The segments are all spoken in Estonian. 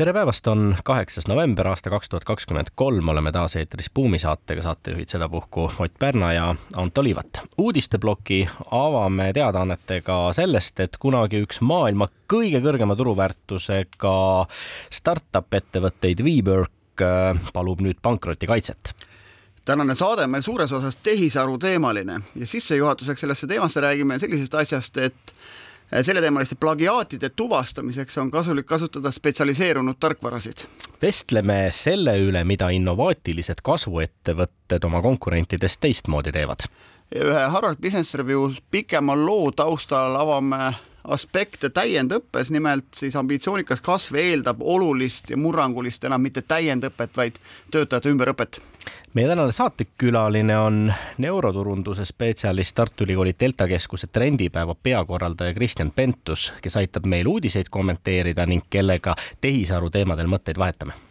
tere päevast, on kaheksas november aasta kaks tuhat kakskümmend kolm, oleme taas eetris Buumi saatega, saatejuhid sedapuhku Ott Pärna ja Anto Liivat. uudisteploki avame teadaannetega sellest, et kunagi üks maailma kõige kõrgema turuväärtusega startup ettevõtteid WeWork äh, palub nüüd pankrotikaitset tänane saade on meil suures osas tehisaru teemaline ja sissejuhatuseks sellesse teemasse räägime sellisest asjast, et selleteemaliste plagiaatide tuvastamiseks on kasulik kasutada spetsialiseerunud tarkvarasid. vestleme selle üle, mida innovaatilised kasvuettevõtted oma konkurentidest teistmoodi teevad. ühe Harvard Business Review pikema loo taustal avame aspekte täiendõppes, nimelt siis ambitsioonikas kasv eeldab olulist ja murrangulist enam mitte täiendõpet, vaid töötajate ümberõpet. meie tänane saatekülaline on neuroturunduse spetsialist Tartu Ülikooli Delta Keskuse trendipäeva peakorraldaja Kristjan Pentus, kes aitab meil uudiseid kommenteerida ning kellega tehisaru teemadel mõtteid vahetame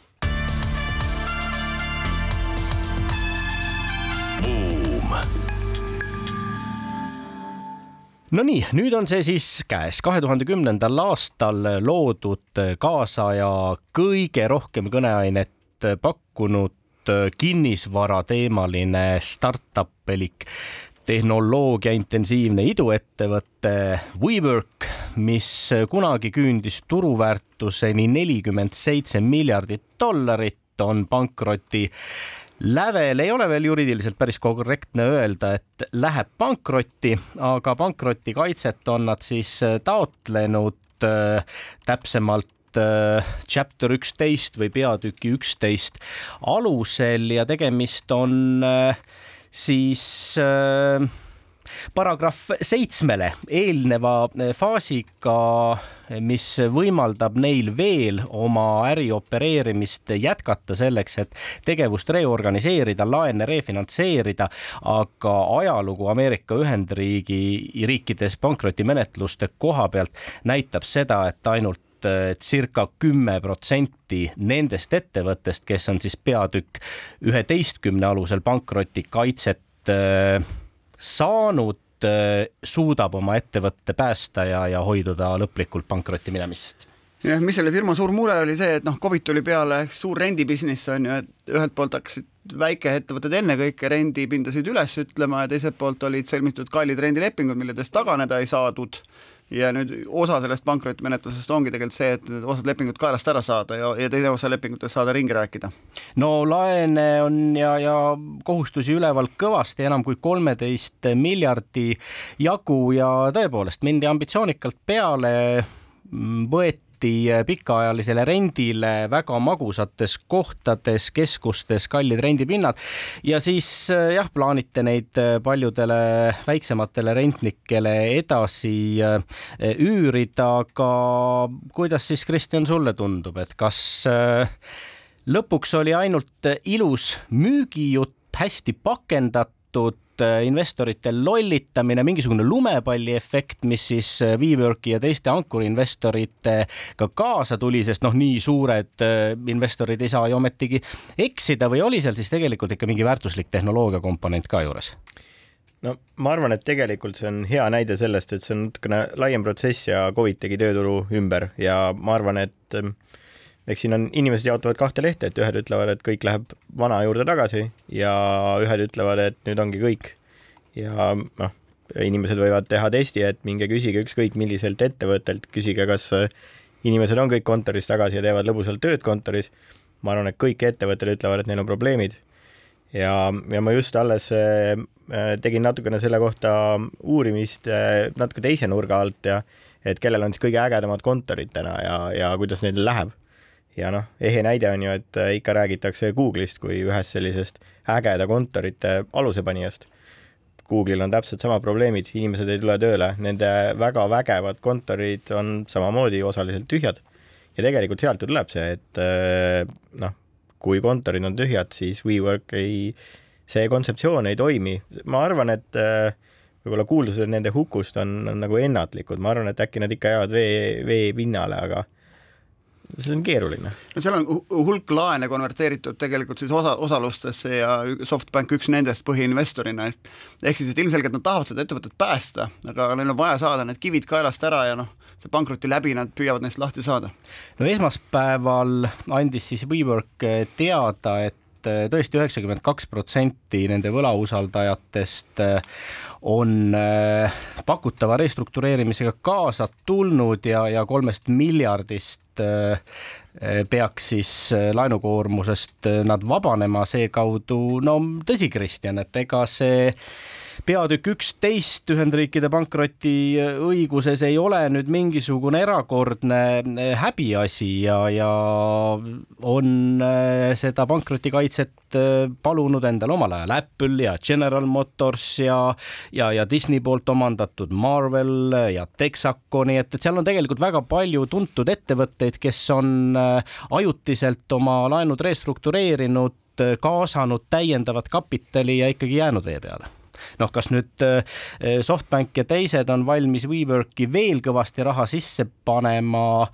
Nonii, nüüd on see siis käes. kahe tuhande kümnendal aastal loodud kaasaja kõige rohkem kõneainet pakkunud kinnisvarateemaline startup elik tehnoloogia intensiivne iduettevõte WeWork, mis kunagi küündis turuväärtuseni nelikümmend seitse miljardit dollarit, on pankroti lävel ei ole veel juriidiliselt päris korrektne öelda, et läheb pankrotti, aga pankrotikaitset on nad siis äh, taotlenud äh, täpsemalt äh, chapter üksteist või peatüki üksteist alusel ja tegemist on siis äh, paragrahv seitsmele eelneva eh, faasiga, mis võimaldab neil veel oma äri opereerimist jätkata selleks, et tegevust reorganiseerida, laene refinantseerida, aga ajalugu Ameerika Ühendriigi riikides pankrotimenetluste koha pealt näitab seda, et ainult eh, circa kümme protsenti nendest ettevõttest, kes on siis peatükk üheteistkümne alusel pankrotikaitset saanud, äh, suudab oma ettevõtte päästa ja, ja hoiduda lõplikult pankrotti minemisest jah, mis selle firma suur mure oli see, et noh, Covid tuli peale, suur rendibusiness on ju, et ühelt poolt hakkasid väikeettevõtted ennekõike rendipindasid üles ütlema ja teiselt poolt olid sõlmitud kallid rendilepingud, milledest taganeda ei saadud ja nüüd osa sellest pankrotimenetlusest ongi tegelikult see, et osad lepingud kaelast ära saada ja, ja teine osa lepingutest saada ringi rääkida. no laene on ja, ja kohustusi üleval kõvasti enam kui kolmeteist miljardi jagu ja tõepoolest mindi ambitsioonikalt peale, võeti võeti pikaajalisele rendile väga magusates kohtades, keskustes kallid rendipinnad. Ja siis eh, jah, plaanite neid eh, paljudele väiksematele rentnikele edasi üürida, aga kuidas siis, Kristjan, sulle tundub, et kas lõpuks oli ainult ilus müügijutt, hästi pakendatud, Äh, investorite lollitamine, mingisugune lumepalliefekt, mis siis äh, WeWorki ja teiste ankurinvestoritega kaasa tuli, sest noh, nii suured äh, investorid ei saa ju ometigi eksida või oli seal siis tegelikult ikka mingi väärtuslik tehnoloogia komponent ka juures? no ma arvan, et tegelikult see on hea näide sellest, et see on natukene laiem protsess ja Covid tegi tööturu ümber ja ma arvan, et äh, eks siin on, inimesed jaotavad kahte lehte, et ühed ütlevad, et kõik läheb vana juurde tagasi ja ühed ütlevad, et nüüd ongi kõik. ja noh, inimesed võivad teha testi, et minge küsige ükskõik milliselt ettevõttelt, küsige, kas inimesed on kõik kontoris tagasi ja teevad lõbusalt tööd kontoris. ma arvan, et kõik ettevõtted ütlevad, et neil on probleemid. ja, ja ma just alles äh, tegin natukene selle kohta uurimist äh, natuke teise nurga alt ja et kellel on siis kõige ägedamad kontorid täna ja, ja kuidas neil läheb ja noh, ehe näide on ju, et äh, ikka räägitakse Google'ist kui ühest sellisest ägeda kontorite alusepanijast. Google'il on täpselt sama probleemid, inimesed ei tule tööle, nende väga vägevad kontorid on samamoodi osaliselt tühjad. ja tegelikult sealt ju tuleb see, et äh, noh, kui kontorid on tühjad, siis WeWork ei see kontseptsioon ei toimi. ma arvan, et äh, võib-olla kuuldused nende hukust on, on nagu ennatlikud, ma arvan, et äkki nad ikka jäävad vee, vee pinnale, aga see on keeruline. no seal on hulk laene konverteeritud tegelikult siis osa, osalustesse ja SoftBank üks nendest põhiinvestorina, et ehk siis, et ilmselgelt nad tahavad seda ettevõtet päästa, aga neil on vaja saada need kivid kaelast ära ja noh, see pankroti läbi nad püüavad neist lahti saada. no esmaspäeval andis siis WeWork teada, et tõesti üheksakümmend kaks protsenti nende võlausaldajatest on pakutava restruktureerimisega kaasa tulnud ja, ja kolmest miljardist peaks siis eh, laenukoormusest nad vabanema seekaudu, no tõsi, Kristjan, et ega see peatükk üksteist Ühendriikide pankrotiõiguses ei ole nüüd mingisugune erakordne häbiasi ja, ja on seda pankrotikaitset palunud endale omal ajal Apple ja General Motors ja, ja, ja Disney poolt omandatud Marvel ja Texaco, nii et, et seal on tegelikult väga palju tuntud ettevõtteid, kes on äh, ajutiselt oma laenud restruktureerinud, äh, kaasanud täiendavat kapitali ja ikkagi jäänud vee peale noh, kas nüüd äh, SoftBank ja teised on valmis WeWorki veel kõvasti raha sisse panema?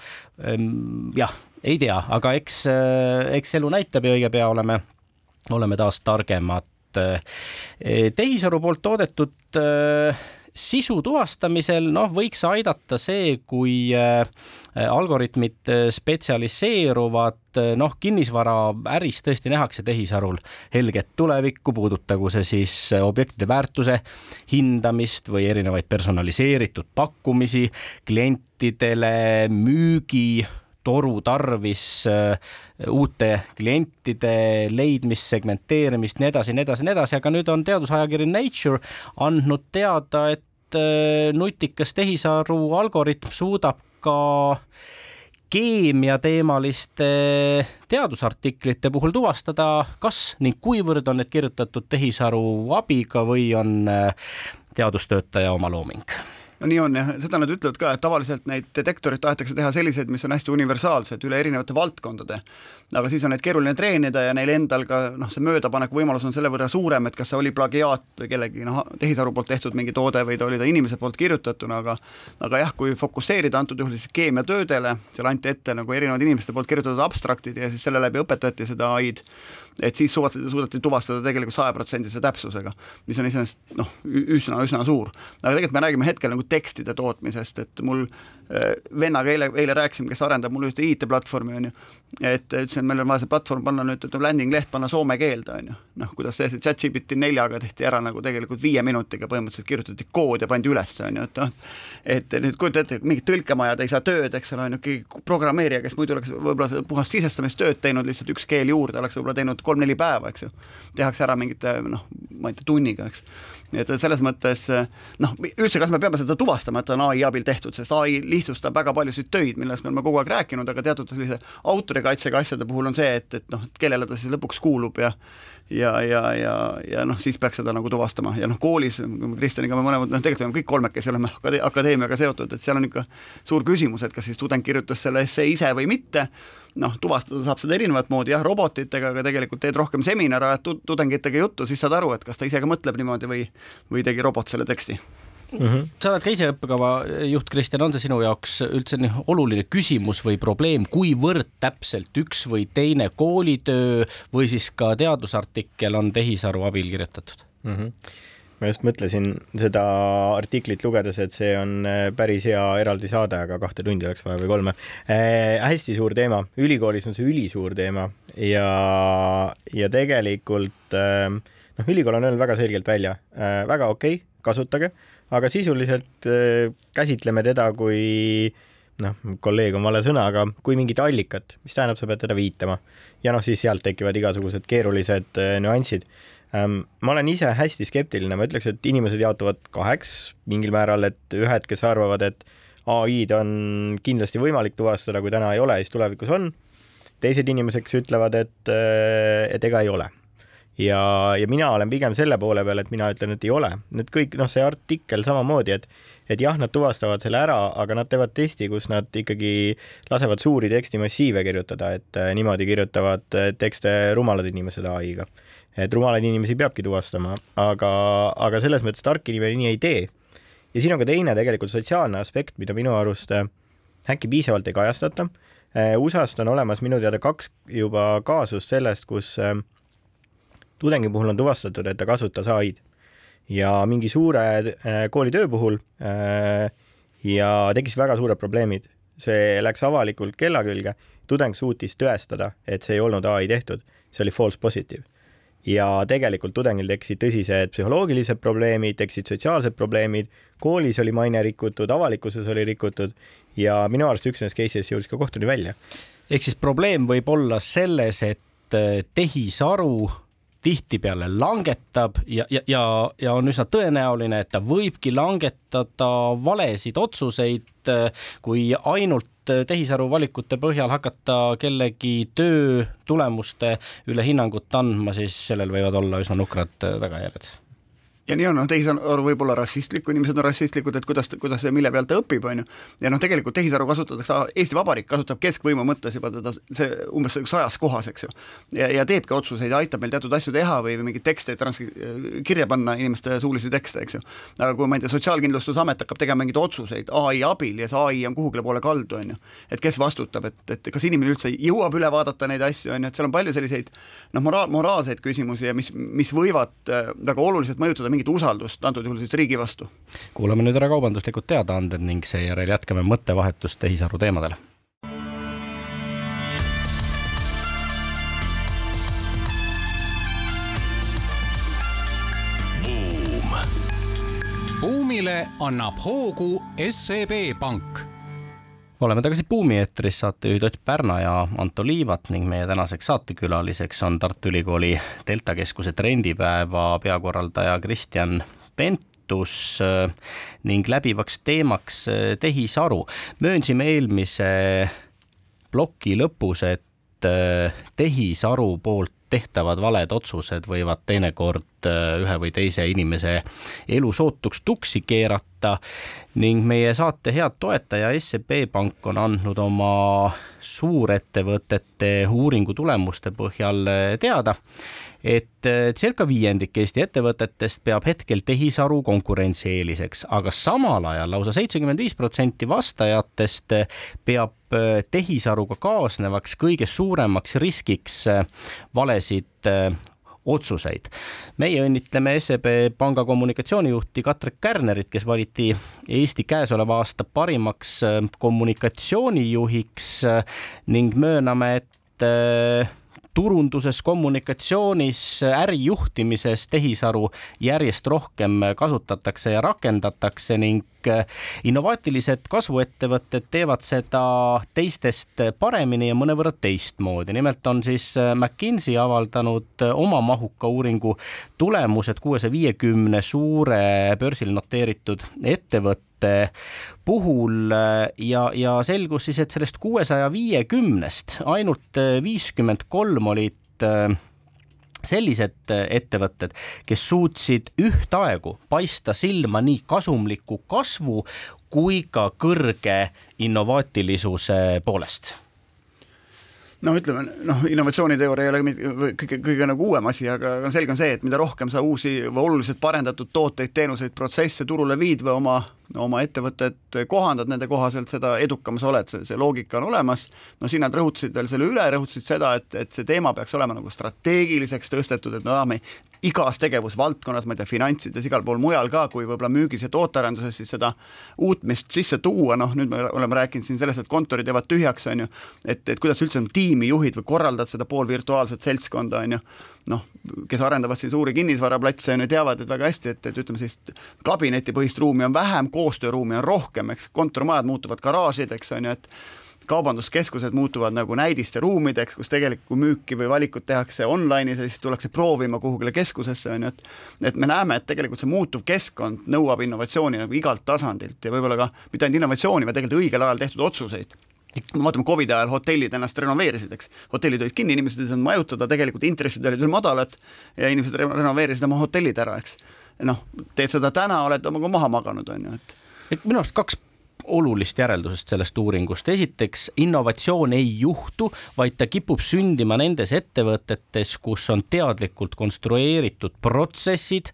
Ähm, jah, ei tea, aga eks, eks elu näitab ja õige pea oleme, oleme taas targemad. tehisaru poolt toodetud sisu tuvastamisel noh, võiks aidata see, kui äh, algoritmid äh, spetsialiseeruvad, äh, noh, kinnisvaraäris tõesti nähakse tehisarul helget tulevikku, puudutagu see siis objektide väärtuse hindamist või erinevaid personaliseeritud pakkumisi klientidele, müügi toru tarvis uute klientide leidmist, segmenteerimist, nii edasi, nii edasi, nii edasi, aga nüüd on teadusajakiri Nature andnud teada, et nutikas tehisaru algoritm suudab ka keemiateemaliste teadusartiklite puhul tuvastada, kas ning kuivõrd on need kirjutatud tehisaru abiga või on teadustöötaja oma looming no nii on jah, seda nad ütlevad ka, et tavaliselt neid detektoreid tahetakse teha selliseid, mis on hästi universaalsed üle erinevate valdkondade. aga siis on neid keeruline treenida ja neil endal ka noh, see möödapaneku võimalus on selle võrra suurem, et kas see oli plagiaat või kellegi noh, tehisaru poolt tehtud mingi toode või ta oli ta inimese poolt kirjutatuna, aga aga jah, kui fokusseerida antud juhul siis keemiatöödele, seal anti ette nagu erinevad inimeste poolt kirjutatud abstraktid ja siis selle läbi õpetati seda ai-d et siis suudeti, suudeti tuvastada tegelikult sajaprotsendise täpsusega, mis on iseenesest noh, üsna, üsna suur. aga tegelikult me räägime hetkel nagu tekstide tootmisest, et mul vennaga eile, eile rääkisime, kes arendab mul ühte IT-platvormi, on ju, et ütlesin, et meil on vaja see platvorm panna nüüd, ütleme landing leht panna soome keelde, on ju. noh, kuidas see, chat-GPT neljaga tehti ära nagu tegelikult viie minutiga põhimõtteliselt kirjutati kood ja pandi üles, on ju, et noh, et nüüd kujuta ette, mingid tõlkemajad ei saa tööd, eks ole, on ju, keegi programmeerija, kes muidu oleks võib-olla seda puhast sisestamistööd teinud, lihtsalt üks keel juurde, oleks võib-olla teinud kolm-neli päeva, eks ju. tehakse ära mingite noh, ma ei tea, tunniga, eks et selles mõttes noh, üldse, kas me peame seda tuvastama, et on ai abil tehtud, sest ai lihtsustab väga paljusid töid, millest me oleme kogu aeg rääkinud, aga teatud sellise autorikaitsega asjade puhul on see, et, et noh, et kellele ta siis lõpuks kuulub ja ja, ja, ja, ja noh, siis peaks seda nagu tuvastama. Ja noh, koolis Kristjaniga me mõlemad, noh, tegelikult me kõik kolmekesi oleme akadeemiaga seotud, et seal on ikka suur küsimus, et kas siis tudeng kirjutas selle essee ise või mitte noh, tuvastada saab seda erinevat moodi, jah, robotitega, aga tegelikult teed rohkem seminare, ajad tudengitega juttu, siis saad aru, et kas ta ise ka mõtleb niimoodi või, või tegi robot selle teksti Mm -hmm. sa oled ka ise õppekava juht, Kristjan, on see sinu jaoks üldse nii oluline küsimus või probleem, kuivõrd täpselt üks või teine koolitöö või siis ka teadusartikkel on tehisaru abil kirjutatud mm? -hmm ma just mõtlesin seda artiklit lugedes, et see on äh, päris hea eraldi saade, aga kahte tundi oleks vaja või kolme äh,. hästi suur teema, ülikoolis on see ülisuur teema ja, ja tegelikult äh, noh, ülikool on öelnud väga selgelt välja äh,, väga okei okay,, kasutage, aga sisuliselt äh, käsitleme teda kui noh, kolleeg on vale sõna, aga kui mingit allikat, mis tähendab, sa pead teda viitama. ja noh, siis sealt tekivad igasugused keerulised äh, nüansid ma olen ise hästi skeptiline, ma ütleks, et inimesed jaotuvad kaheks mingil määral, et ühed, kes arvavad, et ai-d on kindlasti võimalik tuvastada, kui täna ei ole, siis tulevikus on. teised inimesed, kes ütlevad, et, et ega ei ole. ja, ja mina olen pigem selle poole peal, et mina ütlen, et ei ole. Need kõik, noh, see artikkel samamoodi, et et jah, nad tuvastavad selle ära, aga nad teevad testi, kus nad ikkagi lasevad suuri tekstimassiive kirjutada, et äh, niimoodi kirjutavad äh, tekste rumalad inimesed ai-ga. Et rumalaid inimesi peabki tuvastama, aga, aga selles mõttes tark inimene nii ei tee. ja siin on ka teine tegelikult sotsiaalne aspekt, mida minu arust äh, äkki piisavalt ei kajastata. USA-st on olemas minu teada kaks juba kaasust sellest, kus tudengi puhul on tuvastatud, et ta kasutas ai-d ja mingi suure äh, koolitöö puhul äh, ja tekkis väga suured probleemid. see läks avalikult kella külge, tudeng suutis tõestada, et see ei olnud ai tehtud, see oli false positive. Ja tegelikult tudengil tekkisid tõsised psühholoogilised probleemid, tekkisid sotsiaalsed probleemid, koolis oli maine rikutud, avalikkuses oli rikutud ja minu arust üks nendest case'idest jõudis ka kohtuni välja. ehk siis probleem võib olla selles, et äh, tehisaru tihtipeale langetab ja, ja, ja, ja on üsna tõenäoline, et ta võibki langetada valesid otsuseid, kui ainult tehisaru valikute põhjal hakata kellegi töö tulemuste üle hinnangut andma, siis sellel võivad olla üsna nukrad tagajärjed ja nii on, noh, tehisaru võib olla rassistlik, kui inimesed on rassistlikud, et kuidas, kuidas ja mille pealt ta õpib, on ju. ja noh, tegelikult tehisaru kasutatakse, Eesti Vabariik kasutab keskvõimu mõttes juba teda see umbes sajas kohas, eks ju. ja, ja teebki otsuseid ja aitab meil teatud asju teha või, või mingeid tekste trans-, kirja panna inimeste suulisi tekste, eks ju. aga kui ma ei tea, Sotsiaalkindlustusamet hakkab tegema mingeid otsuseid ai abil ja see ai on kuhugile poole kaldu, on ju. et kes vastutab, et, et kas inimene üldse jõuab üle vaadata neid asju, on ju, et seal on palju selliseid noh, moraal, moraalseid küsimusi ja mis, mis võivad äh, väga oluliselt mõjutada mingit usaldust, antud juhul siis riigi vastu. kuulame nüüd ära kaubanduslikud teadaanded ning seejärel jätkame mõttevahetust tehisaru teemadel. buumile annab hoogu SEB Pank oleme tagasi Buumi eetris, saatejuhid Ott Pärna ja Anto Liivat ning meie tänaseks saatekülaliseks on Tartu Ülikooli Delta Keskuse trendipäeva peakorraldaja Kristjan Pentus äh, ning läbivaks teemaks äh, tehisaru. möönsime eelmise ploki lõpus, et äh, tehisaru poolt tehtavad valed otsused võivad teinekord äh, ühe või teise inimese elu sootuks tuksi keerata ning meie saate head toetaja SEB Pank on andnud oma suurettevõtete uuringu tulemuste põhjal äh, teada, et äh, circa viiendik Eesti ettevõtetest peab hetkel tehisaru konkurentsieeliseks, aga samal ajal lausa seitsekümmend viis protsenti vastajatest peab tehisaruga kaasnevaks kõige suuremaks riskiks valesid otsuseid. meie õnnitleme SEB panga kommunikatsioonijuhti Katri Kärnerit, kes valiti Eesti käesoleva aasta parimaks kommunikatsioonijuhiks ning mööname, et turunduses, kommunikatsioonis, ärijuhtimises tehisaru järjest rohkem kasutatakse ja rakendatakse ning innovaatilised kasvuettevõtted teevad seda teistest paremini ja mõnevõrra teistmoodi. nimelt on siis McKinsey avaldanud oma mahuka uuringu tulemused kuuesaja viiekümne suure börsil noteeritud ettevõtte puhul ja, ja selgus siis, et sellest kuuesaja viiekümnest ainult viiskümmend kolm olid sellised äh, ettevõtted, kes suutsid ühtaegu paista silma nii kasumliku kasvu kui ka kõrge innovaatilisuse poolest no ütleme, noh, innovatsiooniteooria ei ole kõige, kõige nagu uuem asi, aga selge on see, et mida rohkem sa uusi või oluliselt parendatud tooteid, teenuseid, protsesse turule viid või oma oma ettevõtet kohandad nende kohaselt, seda edukam sa oled, see, loogika on olemas. no siin nad rõhutasid veel selle üle, rõhutasid seda, et, et see teema peaks olema nagu strateegiliseks tõstetud, et me tahame igas tegevusvaldkonnas, ma ei tea, finantsides, igal pool mujal ka, kui võib-olla müügis ja tootearenduses, siis seda uutmist sisse tuua, noh nüüd me oleme rääkinud siin sellest, et kontorid jäävad tühjaks, on ju, et, et kuidas üldse tiimi juhid või korraldad seda poolvirtuaalset seltskonda, on ju. Noh, kes arendavad siin suuri kinnisvaraplatse, on ju, teavad, et väga hästi, et, et ütleme sellist kabinetipõhist ruumi on vähem, koostööruumi on rohkem, eks, kontormajad muutuvad garaažideks, on ju, et kaubanduskeskused muutuvad nagu näidiste ruumideks, kus tegelikult müüki või valikut tehakse online'is ja siis tullakse proovima kuhugile keskusesse, on ju, et et me näeme, et tegelikult see muutuv keskkond nõuab innovatsiooni nagu igalt tasandilt ja võib-olla ka mitte ainult innovatsiooni, vaid tegelikult õigel ajal tehtud otsuseid kui me vaatame Covidi ajal hotellid ennast renoveerisid, eks, hotellid olid kinni, inimesed ei saanud majutada, tegelikult intressid olid veel madalad ja inimesed renoveerisid oma hotellid ära, eks. noh, teed seda täna, oled omaga maha maganud, on ju, et. et minu arust kaks olulist järeldusest sellest uuringust. esiteks, innovatsioon ei juhtu, vaid ta kipub sündima nendes ettevõtetes, kus on teadlikult konstrueeritud protsessid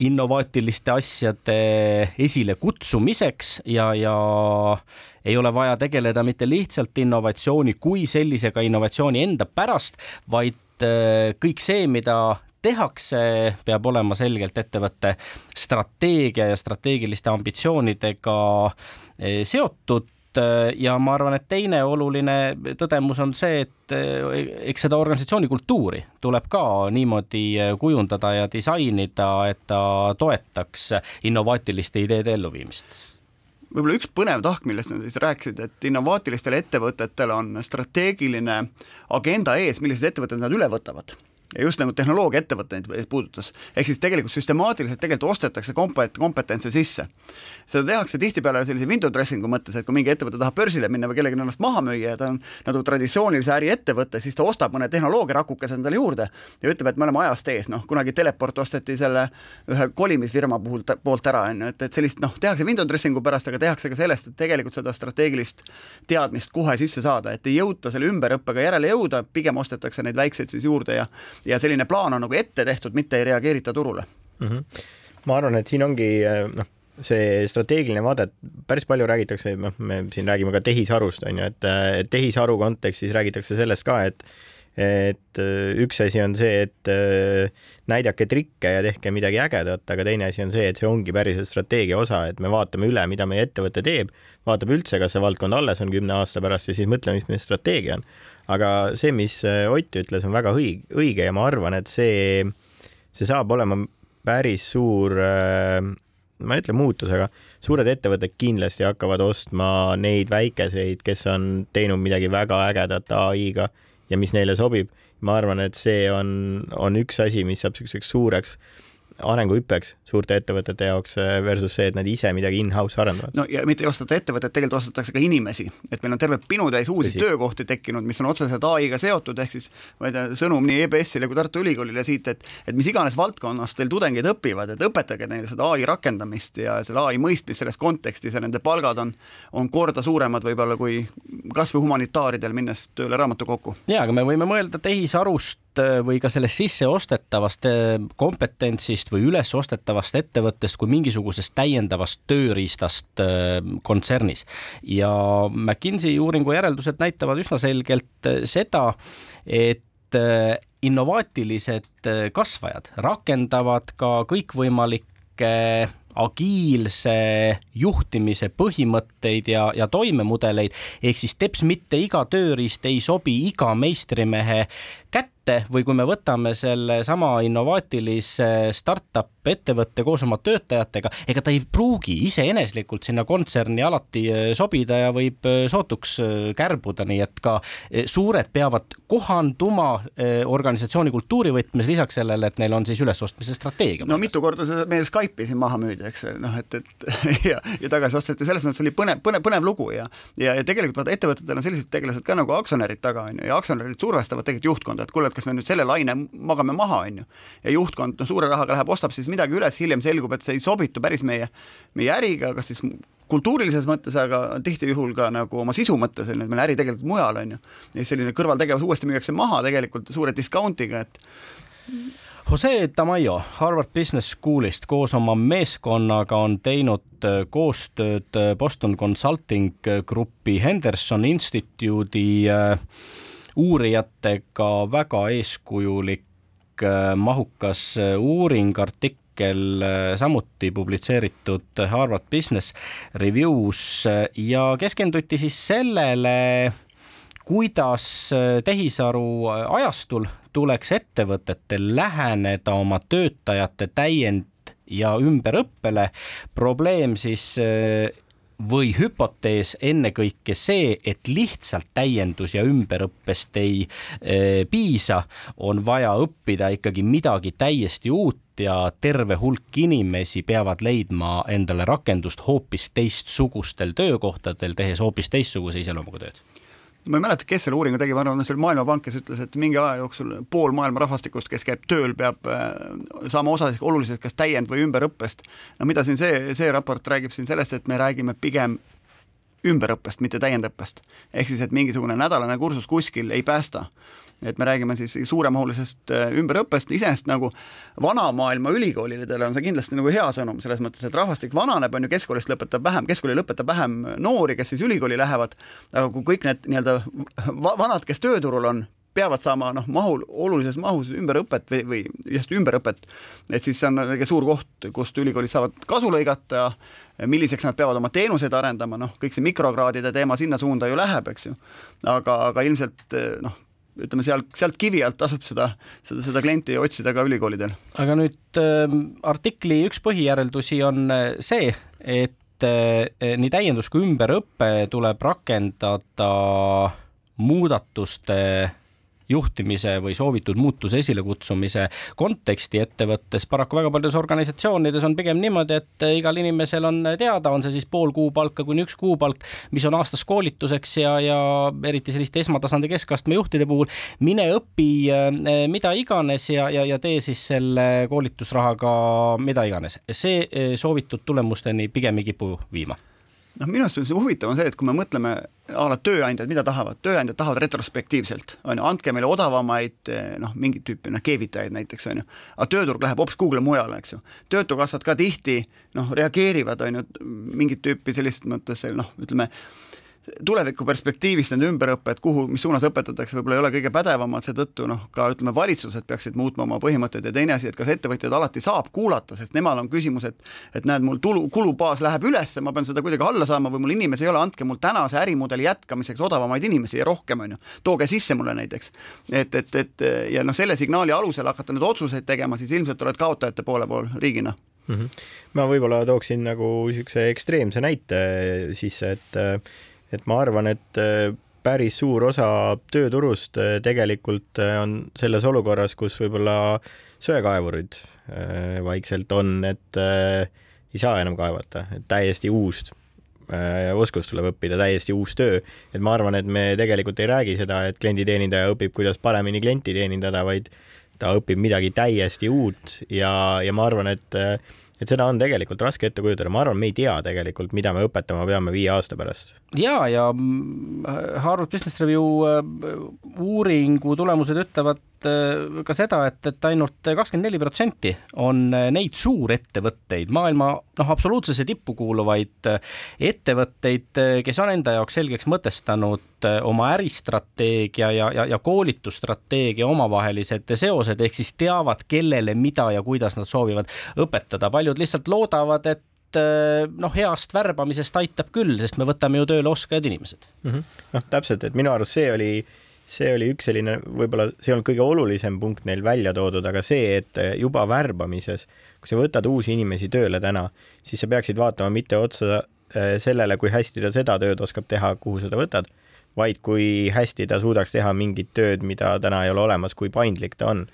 innovaatiliste asjade esilekutsumiseks ja, ja ei ole vaja tegeleda mitte lihtsalt innovatsiooni kui sellisega innovatsiooni enda pärast, vaid äh, kõik see, mida tehakse, peab olema selgelt ettevõtte strateegia ja strateegiliste ambitsioonidega seotud eh, ja ma arvan, et teine oluline tõdemus on see, et eh, eks seda organisatsiooni kultuuri tuleb ka niimoodi kujundada ja disainida, et ta toetaks innovaatiliste ideede elluviimist. Võib-olla üks põnev tahk, millest nad siis rääkisid, et innovaatilistel ettevõtetel on strateegiline agenda ees, millised ettevõtted nad üle võtavad ja just nagu tehnoloogiaettevõtteid puudutas, ehk siis tegelikult süstemaatiliselt tegelikult ostetakse kompet-, kompetentse sisse. seda tehakse tihtipeale sellise window dressing'u mõttes, et kui mingi ettevõte tahab börsile minna või kellelegi ennast maha müüa ja ta on nagu traditsioonilise äriettevõte, siis ta ostab mõne tehnoloogiarakukese endale juurde ja ütleb, et me oleme ajast ees, noh, kunagi Teleport osteti selle ühe kolimisfirma puhul poolt ära, on ju, et, et sellist noh, tehakse window dressing'u pärast, aga tehakse ka sellest, et tegelikult seda strateegilist teadmist kohe sisse saada, et ei jõuta selle ümberõppega järele jõuda, pigem ostetakse neid väikseid siis juurde ja ja selline plaan on nagu ette tehtud, mitte ei reageerita turule mm. -hmm. ma arvan, et siin ongi noh, see strateegiline vaade, et päris palju räägitakse, noh, me siin räägime ka tehisarust, on ju, et tehisaru kontekstis räägitakse sellest ka, et et üks asi on see, et näidake trikke ja tehke midagi ägedat, aga teine asi on see, et see ongi päriselt strateegia osa, et me vaatame üle, mida meie ettevõte teeb, vaatame üldse, kas see valdkond alles on kümne aasta pärast ja siis mõtleme, mis meie strateegia on aga see, mis äh, Ott ütles, on väga õige, ja ma arvan, et see, see saab olema päris suur äh, ma ei ütle muutus, aga suured ettevõtted kindlasti hakkavad ostma neid väikeseid, kes on teinud midagi väga ägedat ai-ga ja mis neile sobib. ma arvan, et see on, on üks asi, mis saab niisuguseks suureks arenguhüppeks suurte ettevõtete jaoks eh, versus see, et nad ise midagi in-house arendavad. no ja mitte ei osteta ettevõtet, tegelikult ostetakse ka inimesi, et meil on terve pinutäis uusi Tõsi. töökohti tekkinud, mis on otseselt ai-ga seotud, ehk siis ma ei tea, sõnum nii EBS-ile kui Tartu Ülikoolile siit, et et mis iganes valdkonnas teil tudengid õpivad, et õpetage neile seda ai rakendamist ja selle ai mõistmist selles kontekstis ja nende palgad on, on korda suuremad võib-olla kui kas või humanitaaridel, minnes tööle raamatukokku. jaa, aga me võime mõelda tehisarust või ka sellest sisseostetavast äh, kompetentsist või üles ostetavast ettevõttest kui mingisugusest täiendavast tööriistast äh, kontsernis. ja McKinsey uuringu järeldused näitavad üsna selgelt seda, et innovaatilised kasvajad rakendavad ka kõikvõimalikke agiilse juhtimise põhimõtteid ja, ja toimemudeleid, ehk siis teps mitte iga tööriist ei sobi iga meistrimehe kätte või kui me võtame sellesama innovaatilise startup ettevõtte koos oma töötajatega, ega ta ei pruugi iseeneslikult sinna kontserni alati äh, sobida ja võib äh, sootuks äh, kärbuda, nii et ka suured peavad kohanduma organisatsiooni kultuuri võtmes, lisaks sellele, et neil on siis ülesostmise strateegia. no mitu korda see meie Skype'i siin maha müüdi, eks noh, et, et ja, ja tagasi osteti, selles mõttes oli põnev, põnev, põnev lugu ja ja, ja tegelikult vaata, ettevõtetel on sellised tegelased ka nagu aktsionärid taga, on ju, ja aktsionärid survestavad tegelikult juhtkonda, et kuule, et kas me nüüd selle laine magame maha, on ju. ja juhtkond, no suure rahaga läheb, ostab siis midagi üles, hiljem selgub, et see ei sobitu päris meie, meie äriga, kas siis kultuurilises mõttes, aga tihti juhul ka nagu oma sisu mõttes, on ju, et meil äri tegelikult mujal, on ju. ja siis selline kõrvaltegevus uuesti müüakse maha tegelikult suure discount'iga, et Jose Tamayo Harvard Business Schoolist koos oma meeskonnaga on teinud äh, koostööd äh, Boston Consulting Grupi Henderson Instituudi äh, uurijatega väga eeskujulik mahukas uuring, artikkel samuti publitseeritud Harvard Business Reviews ja keskenduti siis sellele, kuidas tehisaru ajastul tuleks ettevõtetel läheneda oma töötajate täiend- ja ümberõppele. probleem siis või hüpotees ennekõike see, et lihtsalt täiendus ja ümberõppest ei e, piisa, on vaja õppida ikkagi midagi täiesti uut ja terve hulk inimesi peavad leidma endale rakendust hoopis teistsugustel töökohtadel, tehes hoopis teistsuguse iseloomuga tööd ma ei mäleta, kes selle uuringu tegi, ma arvan, see oli Maailmapank, kes ütles, et mingi aja jooksul pool maailma rahvastikust, kes käib tööl, peab äh, saama osa olulisest kas täiend- või ümberõppest. no mida siin see, see raport räägib siin sellest, et me räägime pigem ümberõppest, mitte täiendõppest. ehk siis, et mingisugune nädalane kursus kuskil ei päästa et me räägime siis suuremahulisest äh, ümberõppest, iseenesest nagu vanamaailma ülikoolidele on see kindlasti nagu hea sõnum, selles mõttes, et rahvastik vananeb, on ju, keskkoolist lõpetab vähem, keskkooli lõpetab vähem noori, kes siis ülikooli lähevad, aga kui kõik need nii-öelda vanad, kes tööturul on, peavad saama noh, mahul, olulises mahus ümberõpet või, või just ümberõpet, et siis see on kõige suur koht, kust ülikoolid saavad kasu lõigata, milliseks nad peavad oma teenuseid arendama, noh, kõik see mikrokraadide teema sinna suunda ju läheb, eks ju. aga, aga ilmselt noh, ütleme seal, sealt kivi alt tasub seda, seda, seda klienti otsida ka ülikoolidel. aga nüüd äh, artikli üks põhijäreldusi on äh, see, et äh, nii täiendus kui ümberõpe tuleb rakendada muudatuste juhtimise või soovitud muutuse esilekutsumise konteksti ettevõttes. paraku väga paljudes organisatsioonides on pigem niimoodi, et igal inimesel on teada, on see siis pool kuupalka kuni üks kuupalk, mis on aastas koolituseks ja, ja eriti selliste esmatasandi keskastme juhtide puhul, mine õpi eh, mida iganes ja, ja, ja tee siis selle koolitusrahaga mida iganes. see eh, soovitud tulemusteni pigem ei kipu viima noh, minu arust on see huvitav on see, et kui me mõtleme a la tööandjad, mida tahavad, tööandjad tahavad retrospektiivselt, on ju, andke meile odavamaid noh, mingit tüüpi noh, keevitajaid näiteks on ju, aga tööturg läheb hoopis kuhugile mujale, eks ju. töötukassad ka tihti noh, reageerivad on ju mingit tüüpi sellist mõttes noh, ütleme tuleviku perspektiivist nende ümberõpe, et kuhu, mis suunas õpetatakse, võib-olla ei ole kõige pädevamad, seetõttu noh, ka ütleme, valitsused peaksid muutma oma põhimõtteid ja teine asi, et kas ettevõtjaid alati saab kuulata, sest nemal on küsimus, et et näed, mul tulu, kulubaas läheb üles, ma pean seda kuidagi alla saama või mul inimesi ei ole, andke mul tänase ärimudeli jätkamiseks odavamaid inimesi ja rohkem, on ju. tooge sisse mulle näiteks. et, et, et ja noh, selle signaali alusel hakata nüüd otsuseid tegema, siis ilmselt oled kaotajate poole pool riigina mm. -hmm. ma võib-olla tooksin nagu niisuguse ekstreemse näite sisse, et et ma arvan, et äh, päris suur osa tööturust äh, tegelikult äh, on selles olukorras, kus võib-olla söekaevurid vaikselt on, et ei saa enam kaevata, et täiesti uus oskus tuleb õppida, täiesti uus töö. et ma arvan, et me tegelikult ei räägi seda, et klienditeenindaja õpib, kuidas paremini klienti teenindada, vaid ta õpib midagi täiesti uut ja, ja ma arvan, et et seda on tegelikult raske ette kujutada, ma arvan, me ei tea tegelikult, mida me õpetama peame viie aasta pärast. ja, ja mm, Harvard Business Review äh, uuringu tulemused ütlevad ka seda, et, et ainult kakskümmend neli protsenti on äh, neid suurettevõtteid, maailma noh, absoluutsesse tippu kuuluvaid ettevõtteid, kes on enda jaoks selgeks mõtestanud oma äristrateegia ja, ja, ja koolitusstrateegia omavahelised seosed, ehk siis teavad, kellele, mida ja kuidas nad soovivad õpetada. paljud lihtsalt loodavad, et noh, heast värbamisest aitab küll, sest me võtame ju tööle oskajad inimesed mm -hmm.. noh, täpselt, et minu arust see oli, see oli üks selline, võib-olla see ei olnud kõige olulisem punkt neil välja toodud, aga see, et juba värbamises, kui sa võtad uusi inimesi tööle täna, siis sa peaksid vaatama mitte otsa äh, sellele, kui hästi ta seda tööd oskab teha, kuhu sa ta võtad, vaid kui hästi ta suudaks teha mingit tööd, mida täna ei ole olemas, kui paindlik ta on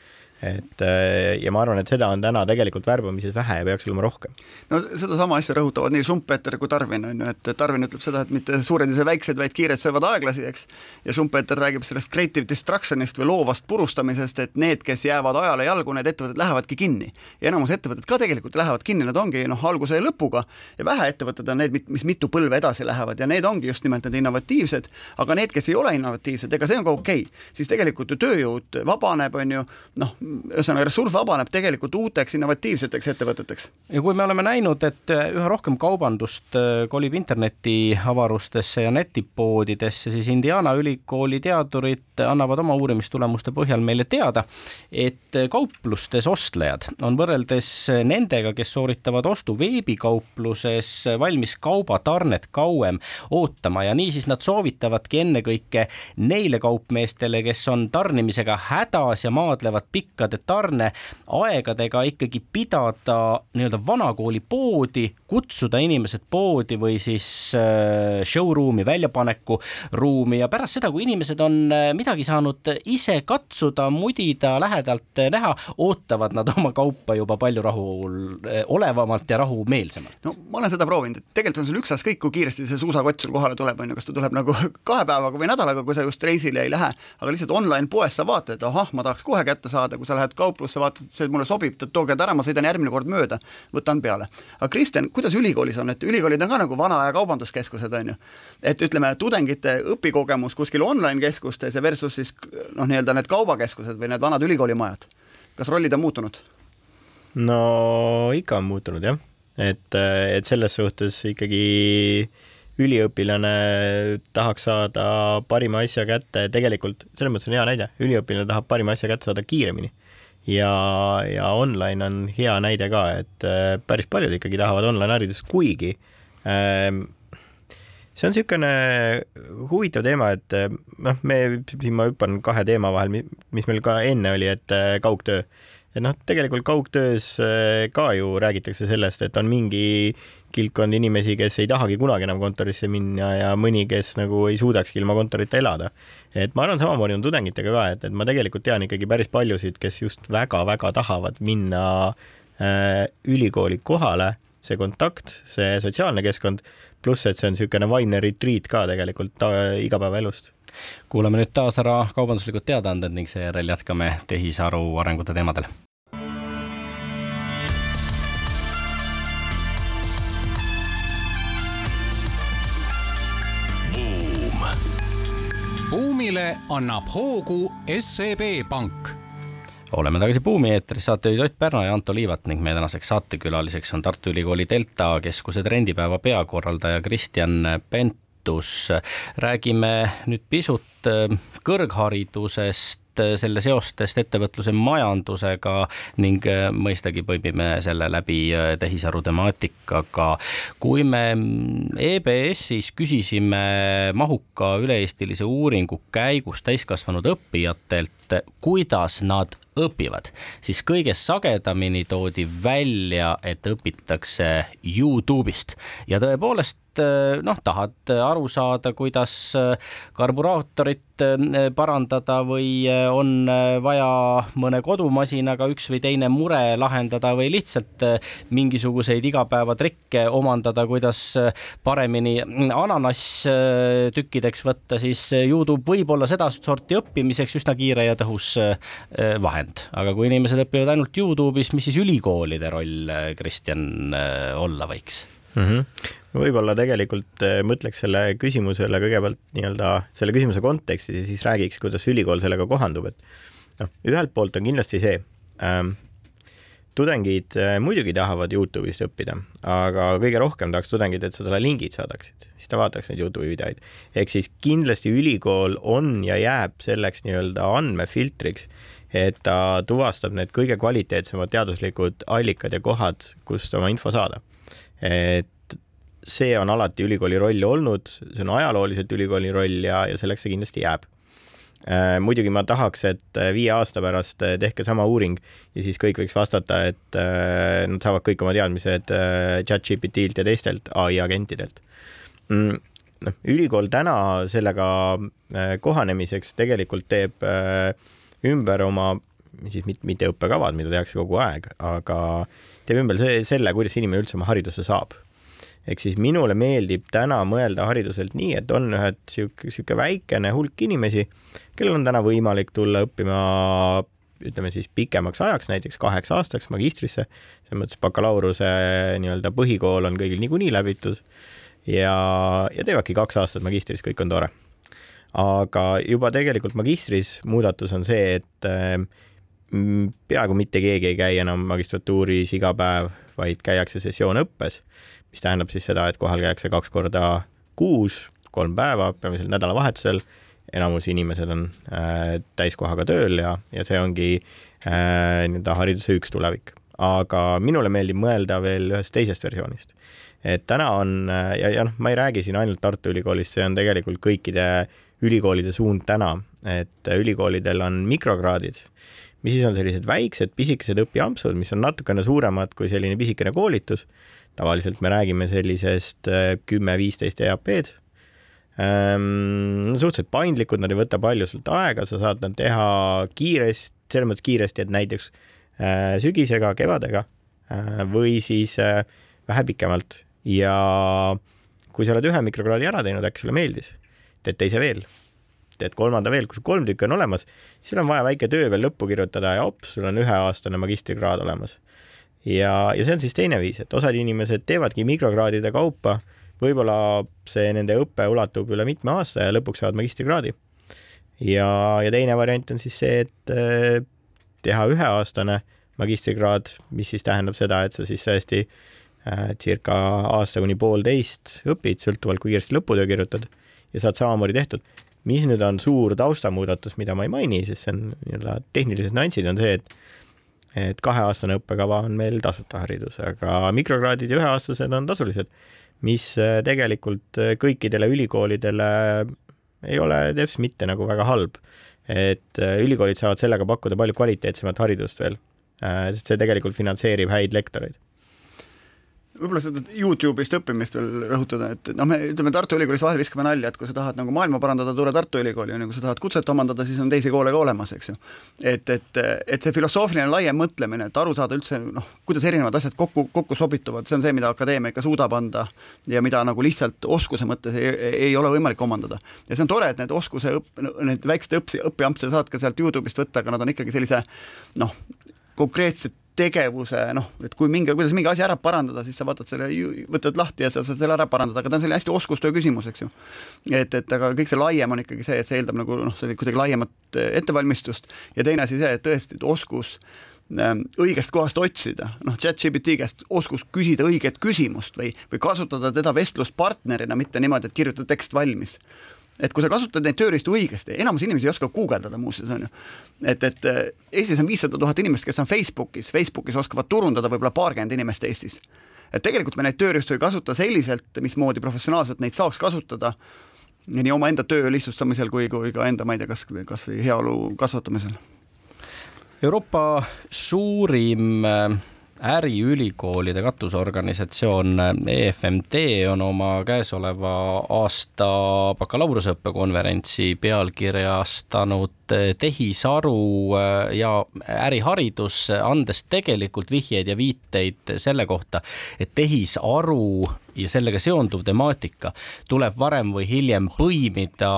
et äh, ja ma arvan, et seda on täna tegelikult värbamises vähe ja peaks olema rohkem. no sedasama asja rõhutavad nii Schumpeter kui Darwin, on ju, et Darwin ütleb seda, et mitte suured ei söö väiksed, vaid kiired söövad aeglasi, eks, ja Schumpeter räägib sellest creative destruction'ist või loovast purustamisest, et need, kes jäävad ajale jalgu, need ettevõtted lähevadki kinni. ja enamus ettevõtted ka tegelikult lähevad kinni, nad ongi noh, alguse ja lõpuga ja vähe ettevõtted on need, mis mitu põlve edasi lähevad ja need ongi just nimelt need innovatiivsed, aga need, kes ei ole innovatiivsed, ega see on ka okei okay., siis tegelikult ju tööjõud vabaneb, on ju, noh, ühesõnaga ressurss vabaneb tegelikult uuteks innovatiivseteks ettevõteteks. ja kui me oleme näinud, et äh, üha rohkem kaubandust äh, kolib internetiavarustesse ja netipoodidesse, siis Indiana ülikooli teadurid annavad oma uurimistulemuste põhjal meile teada, et äh, kauplustes ostlejad on võrreldes nendega, kes sooritavad ostu veebikaupluses, valmis kaubatarnet kauem ootama ja niisiis nad soovitavadki ennekõike neile kaupmeestele, kes on tarnimisega hädas ja maadlevad pikka pikkade tarneaegadega ikkagi pidada nii-öelda vanakooli poodi, kutsuda inimesed poodi või siis äh, showroom'i, väljapaneku ruumi ja pärast seda, kui inimesed on äh, midagi saanud ise katsuda, mudida, lähedalt näha, ootavad nad oma kaupa juba palju rahul olevamalt ja rahumeelsemalt. no ma olen seda proovinud, et tegelikult on sul ükstaskõik, kui kiiresti see suusakott sul kohale tuleb, on ju, kas ta tuleb nagu kahe päevaga või nädalaga, kui sa just reisile ei lähe, aga lihtsalt online poes sa vaatad, ahah, ma tahaks kohe kätte saada, kui sa lähed kauplusse, vaatad, see mulle sobib, tooge ta ära, ma sõidan järgmine kord mööda, võtan peale. aga Kristjan, kuidas ülikoolis on, et ülikoolid on ka nagu vana aja kaubanduskeskused, on ju. et ütleme, tudengite õpikogemus kuskil online keskustes ja versus siis noh, nii-öelda need kaubakeskused või need vanad ülikoolimajad. kas rollid on muutunud? no ikka on muutunud jah, et, et selles suhtes ikkagi üliõpilane tahaks saada parima asja kätte, tegelikult selles mõttes on hea näide, üliõpilane tahab parima asja kätte saada kiiremini ja, ja online on hea näide ka, et äh, päris paljud ikkagi tahavad online haridust, kuigi ähm, see on niisugune huvitav teema, et äh, noh, me, siin ma hüppan kahe teema vahel, mis meil ka enne oli, et äh, kaugtöö. Et noh, tegelikult kaugtöös ka ju räägitakse sellest, et on mingi kildkond inimesi, kes ei tahagi kunagi enam kontorisse minna ja mõni, kes nagu ei suudakski ilma kontorita elada. et ma arvan, samamoodi on tudengitega ka, et, et ma tegelikult tean ikkagi päris paljusid, kes just väga-väga tahavad minna äh, ülikooli kohale, see kontakt, see sotsiaalne keskkond, pluss, et see on niisugune vaimne retriit ka tegelikult igapäevaelust kuulame nüüd taas ära kaubanduslikud teadaanded ning seejärel jätkame tehisaru arengute teemadel buumile annab hoogu SEB Pank oleme tagasi Buumi eetris, saatejuhid Ott Pärna ja Anto Liivat ning meie tänaseks saatekülaliseks on Tartu Ülikooli Delta keskuse trendipäeva peakorraldaja Kristjan Pentus. räägime nüüd pisut äh, kõrgharidusest Äh, selle seostest ettevõtluse majandusega ning äh, mõistagi põimime selle läbi äh, tehisaru temaatikaga. kui me mm, EBS-is küsisime mahuka üle-eestilise uuringu käigus täiskasvanud õppijatelt, kuidas nad õpivad, siis kõige sagedamini toodi välja, et õpitakse Youtube'ist. Ja tõepoolest noh, tahad aru saada, kuidas karburaatorit parandada või on vaja mõne kodumasinaga üks või teine mure lahendada või lihtsalt mingisuguseid igapäevatrikke omandada, kuidas paremini ananass tükkideks võtta, siis Youtube võib olla sedasorti õppimiseks üsna kiire ja tõhus vahend vahend, aga kui inimesed õpivad ainult Youtube'is, mis siis ülikoolide roll, Kristjan, olla võiks mm? -hmm. võib-olla tegelikult eh, mõtleks selle küsimusele kõigepealt nii-öelda selle küsimuse kontekstis ja siis räägiks, kuidas ülikool sellega kohandub, et noh, ühelt poolt on kindlasti see ähm,, tudengid äh, muidugi tahavad Youtube'ist õppida, aga kõige rohkem tahaks tudengid, et sa talle lingid saadaksid, siis ta vaataks neid Youtube'i videoid. ehk siis kindlasti ülikool on ja jääb selleks nii-öelda andmefiltriks, et ta tuvastab need kõige kvaliteetsemad teaduslikud allikad ja kohad, kust oma info saada. et see on alati ülikooli roll olnud, see on ajalooliselt ülikooli roll ja, ja selleks see kindlasti jääb Äh, muidugi ma tahaks, et äh, viie aasta pärast äh, tehke sama uuring ja siis kõik võiks vastata, et nad saavad kõik oma teadmised chat-GPT-lt ja teistelt ai agentidelt. Mm, noh, ülikool täna sellega kohanemiseks tegelikult teeb ümber oma siis mitte, mitte õppekavad, mida tehakse kogu aeg, aga teeb ümber see, selle, kuidas inimene üldse oma hariduse saab ehk siis minule meeldib täna mõelda hariduselt nii, et on ühed sihuke, sihuke väikene hulk inimesi, kellel on täna võimalik tulla õppima ütleme siis pikemaks ajaks, näiteks kaheks aastaks magistrisse, selles mõttes bakalaureuse nii-öelda põhikool on kõigil niikuinii läbitud ja, ja teevadki kaks aastat magistris, kõik on tore. Aga juba tegelikult magistris muudatus on see, et mm, peaaegu mitte keegi ei käi enam magistratuuris iga päev, vaid käiakse sessioonõppes mis tähendab siis seda, et kohal käiakse kaks korda kuus, kolm päeva, peamiselt nädalavahetusel, enamus inimesed on äh, täiskohaga tööl ja, ja see ongi äh, nii-öelda hariduse üks tulevik. aga minule meeldib mõelda veel ühest teisest versioonist. et täna on äh, ja, ja noh, ma ei räägi siin ainult Tartu Ülikoolist, see on tegelikult kõikide ülikoolide suund täna, et ülikoolidel on mikrokraadid, mis siis on sellised väiksed pisikesed õpiampsud, mis on natukene suuremad kui selline pisikene koolitus. tavaliselt me räägime sellisest kümme-viisteist EAP-d ähm,. suhteliselt paindlikud, nad ei võta palju sult aega, sa saad nad teha kiiresti, selles mõttes kiiresti, et näiteks äh, sügisega, kevadega äh, või siis äh, vähe pikemalt ja kui sa oled ühe mikrokraadi ära teinud, äkki sulle meeldis, teed teise veel, teed kolmanda veel, kui sul kolm tükki on olemas, siis on vaja väike töö veel lõppu kirjutada ja ops, sul on üheaastane magistrikraad olemas. ja, ja see on siis teine viis, et osad inimesed teevadki mikrokraadide kaupa, võib-olla see nende õpe ulatub üle mitme aasta ja lõpuks saavad magistrikraadi. ja, ja teine variant on siis see, et äh, teha üheaastane magistrikraad, mis siis tähendab seda, et sa siis tõesti äh, circa aasta kuni poolteist õpid, sõltuvalt kui kiiresti lõputöö kirjutad ja saad samamoodi tehtud. mis nüüd on suur taustamuudatus, mida ma ei maini, sest see on nii-öelda tehnilised nüansid, on see, et et kaheaastane õppekava on meil tasuta haridus, aga mikrokraadid ja üheaastased on tasulised, mis äh, tegelikult äh, kõikidele ülikoolidele ei ole teps mitte nagu väga halb. et äh, ülikoolid saavad sellega pakkuda palju kvaliteetsemat haridust veel, sest see tegelikult finantseerib häid lektoreid võib-olla seda Youtube'ist õppimist veel rõhutada, et noh, me ütleme Tartu Ülikoolis vahel viskame nalja, et kui sa tahad nagu maailma parandada, tule Tartu Ülikooli, on ju, kui sa tahad kutset omandada, siis on teisi koole ka olemas, eks ju. et, et, et see filosoofiline laiem mõtlemine, et aru saada üldse noh, kuidas erinevad asjad kokku, kokku sobituvad, see on see, mida akadeemia ikka suudab anda ja mida nagu lihtsalt oskuse mõttes ei, ei ole võimalik omandada. ja see on tore, et need oskuse õpp-, need väiksed õpsi, õpiampse saad ka sealt Youtube'ist võtta, aga nad on ikkagi sellise noh, konkreetsed tegevuse noh, et kui mingi, kuidas mingi asi ära parandada, siis sa vaatad selle, võtad lahti ja sa saad selle ära parandada, aga ta on selline hästi oskustöö küsimus, eks ju. et, et aga kõik see laiem on ikkagi see, et see eeldab nagu noh, kuidagi laiemat ettevalmistust ja teine asi see, et tõesti, et oskus ähm, õigest kohast otsida, noh, chat-GPT käest oskus küsida õiget küsimust või, või kasutada teda vestluspartnerina, mitte niimoodi, et kirjutada tekst valmis et kui sa kasutad neid tööriistu õigesti, enamus inimesi ei oska guugeldada muuseas, on ju. et, et eh, Eestis on viissada tuhat inimest, kes on Facebookis, Facebookis oskavad turundada võib-olla paarkümmend inimest Eestis. et tegelikult me neid tööriistu ei kasuta selliselt, mismoodi professionaalselt neid saaks kasutada nii omaenda töö lihtsustamisel kui, kui ka enda, ma ei tea, kas, kas või heaolu kasvatamisel. Euroopa suurim äh äriülikoolide katusorganisatsioon EFMT on oma käesoleva aasta bakalaureuseõppe konverentsi pealkirjastanud tehisaru ja äriharidus, andes tegelikult vihjeid ja viiteid selle kohta, et tehisaru ja sellega seonduv temaatika tuleb varem või hiljem põimida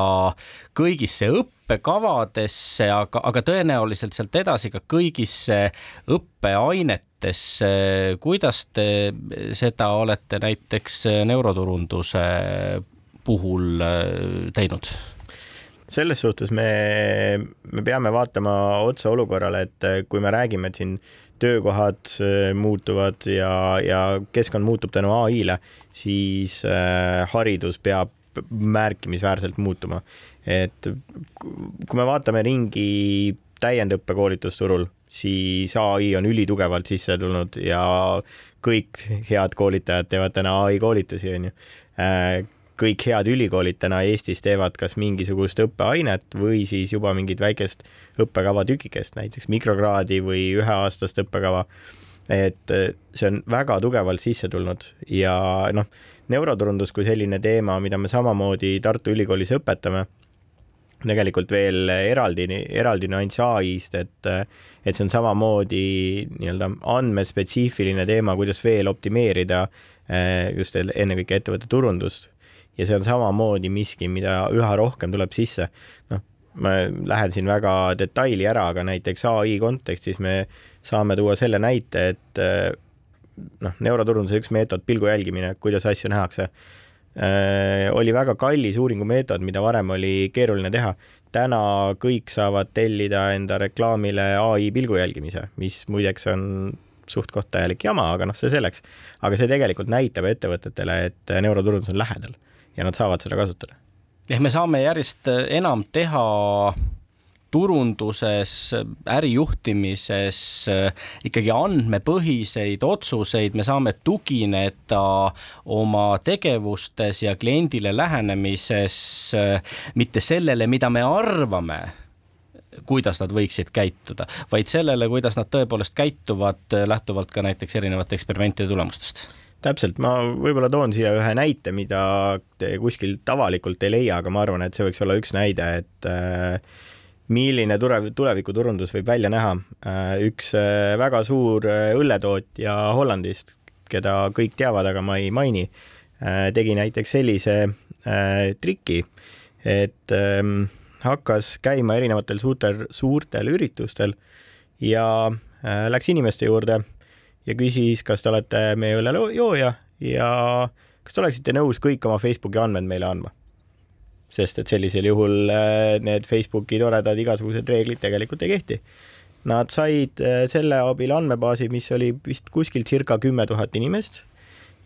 kõigisse õppekavadesse, aga, aga tõenäoliselt sealt edasi ka kõigisse õppeainetesse. kuidas te seda olete näiteks neuroturunduse puhul äh, teinud? selles suhtes me, me peame vaatama otsa olukorrale, et kui me räägime, et siin töökohad äh, muutuvad ja, ja keskkond muutub tänu ai-le, siis äh, haridus peab märkimisväärselt muutuma. et kui me vaatame ringi täiendõppekoolitusturul, siis ai on ülitugevalt sisse tulnud ja kõik head koolitajad teevad täna ai koolitusi, onju äh, kõik head ülikoolid täna Eestis teevad kas mingisugust õppeainet või siis juba mingit väikest õppekava tükikest, näiteks mikrokraadi või üheaastast õppekava. et see on väga tugevalt sisse tulnud ja noh, neuroturundus kui selline teema, mida me samamoodi Tartu Ülikoolis õpetame, tegelikult veel eraldi, eraldi nüanss ai-st, et, et see on samamoodi nii-öelda andmespetsiifiline teema, kuidas veel optimeerida eh, just ennekõike ettevõtte turundust ja see on samamoodi miski, mida üha rohkem tuleb sisse. noh, ma lähen siin väga detaili ära, aga näiteks ai kontekstis me saame tuua selle näite, et noh, neuroturunduse üks meetod, pilgu jälgimine, kuidas asju nähakse äh,, oli väga kallis uuringumeetod, mida varem oli keeruline teha. täna kõik saavad tellida enda reklaamile ai pilgu jälgimise, mis muideks on suht-koht täielik jama, aga noh, see selleks. aga see tegelikult näitab ettevõtetele, et neuroturundus on lähedal ja nad saavad seda kasutada. ehk me saame järjest enam teha turunduses, ärijuhtimises ikkagi andmepõhiseid otsuseid, me saame tugineda oma tegevustes ja kliendile lähenemises mitte sellele, mida me arvame kuidas nad võiksid käituda, vaid sellele, kuidas nad tõepoolest käituvad lähtuvalt ka näiteks erinevate eksperimentide tulemustest. Täpselt, ma võib-olla toon siia ühe näite, mida te kuskilt avalikult ei leia, aga ma arvan, et see võiks olla üks näide, et äh, milline tule-, tulevikuturundus võib välja näha. Äh, üks äh, väga suur äh, õlletootja Hollandist, keda kõik teavad, aga ma ei maini, tegi näiteks sellise triki, et ähm, hakkas käima erinevatel suurtel, suurtel üritustel ja läks inimeste juurde ja küsis, kas te olete meie õllejooja ja kas te oleksite nõus kõik oma Facebooki andmed meile andma sest et sellisel juhul äh, need Facebooki toredad igasugused reeglid tegelikult ei kehti. Nad said äh, selle abil andmebaasi, mis oli vist kuskil circa kümme tuhat inimest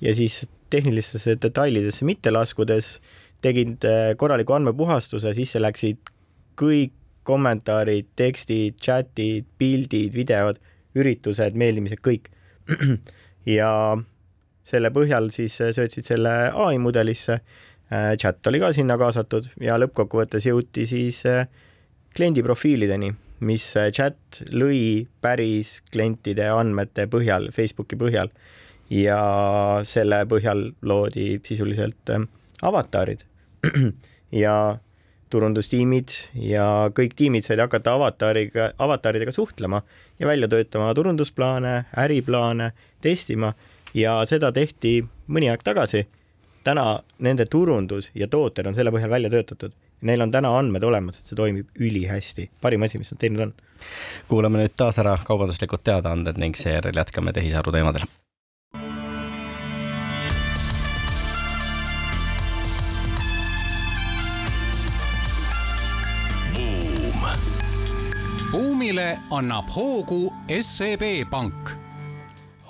ja siis tehnilistesse detailidesse mitte laskudes tegid äh, korraliku andmepuhastuse, sisse läksid kõik kommentaarid, tekstid, chatid, pildid, videod, üritused, meeldimised, kõik. ja selle põhjal siis söötsid selle ai mudelisse chat oli ka sinna kaasatud ja lõppkokkuvõttes jõuti siis äh, kliendi profiilideni, mis äh, chat lõi päris klientide andmete põhjal, Facebooki põhjal. Ja selle põhjal loodi sisuliselt avatarid. Ja turundustiimid ja kõik tiimid said hakata avatariga, avataridega suhtlema ja välja töötama turundusplaane, äriplaane, testima. Ja seda tehti mõni aeg tagasi täna nende turundus ja tooted on selle põhjal välja töötatud. Neil on täna andmed olemas, et see toimib ülihästi, parim asi, mis nad teinud on. kuulame nüüd taas ära kaubanduslikud teadaanded ning seejärel jätkame tehisaru teemadel. buumile annab hoogu SEB Pank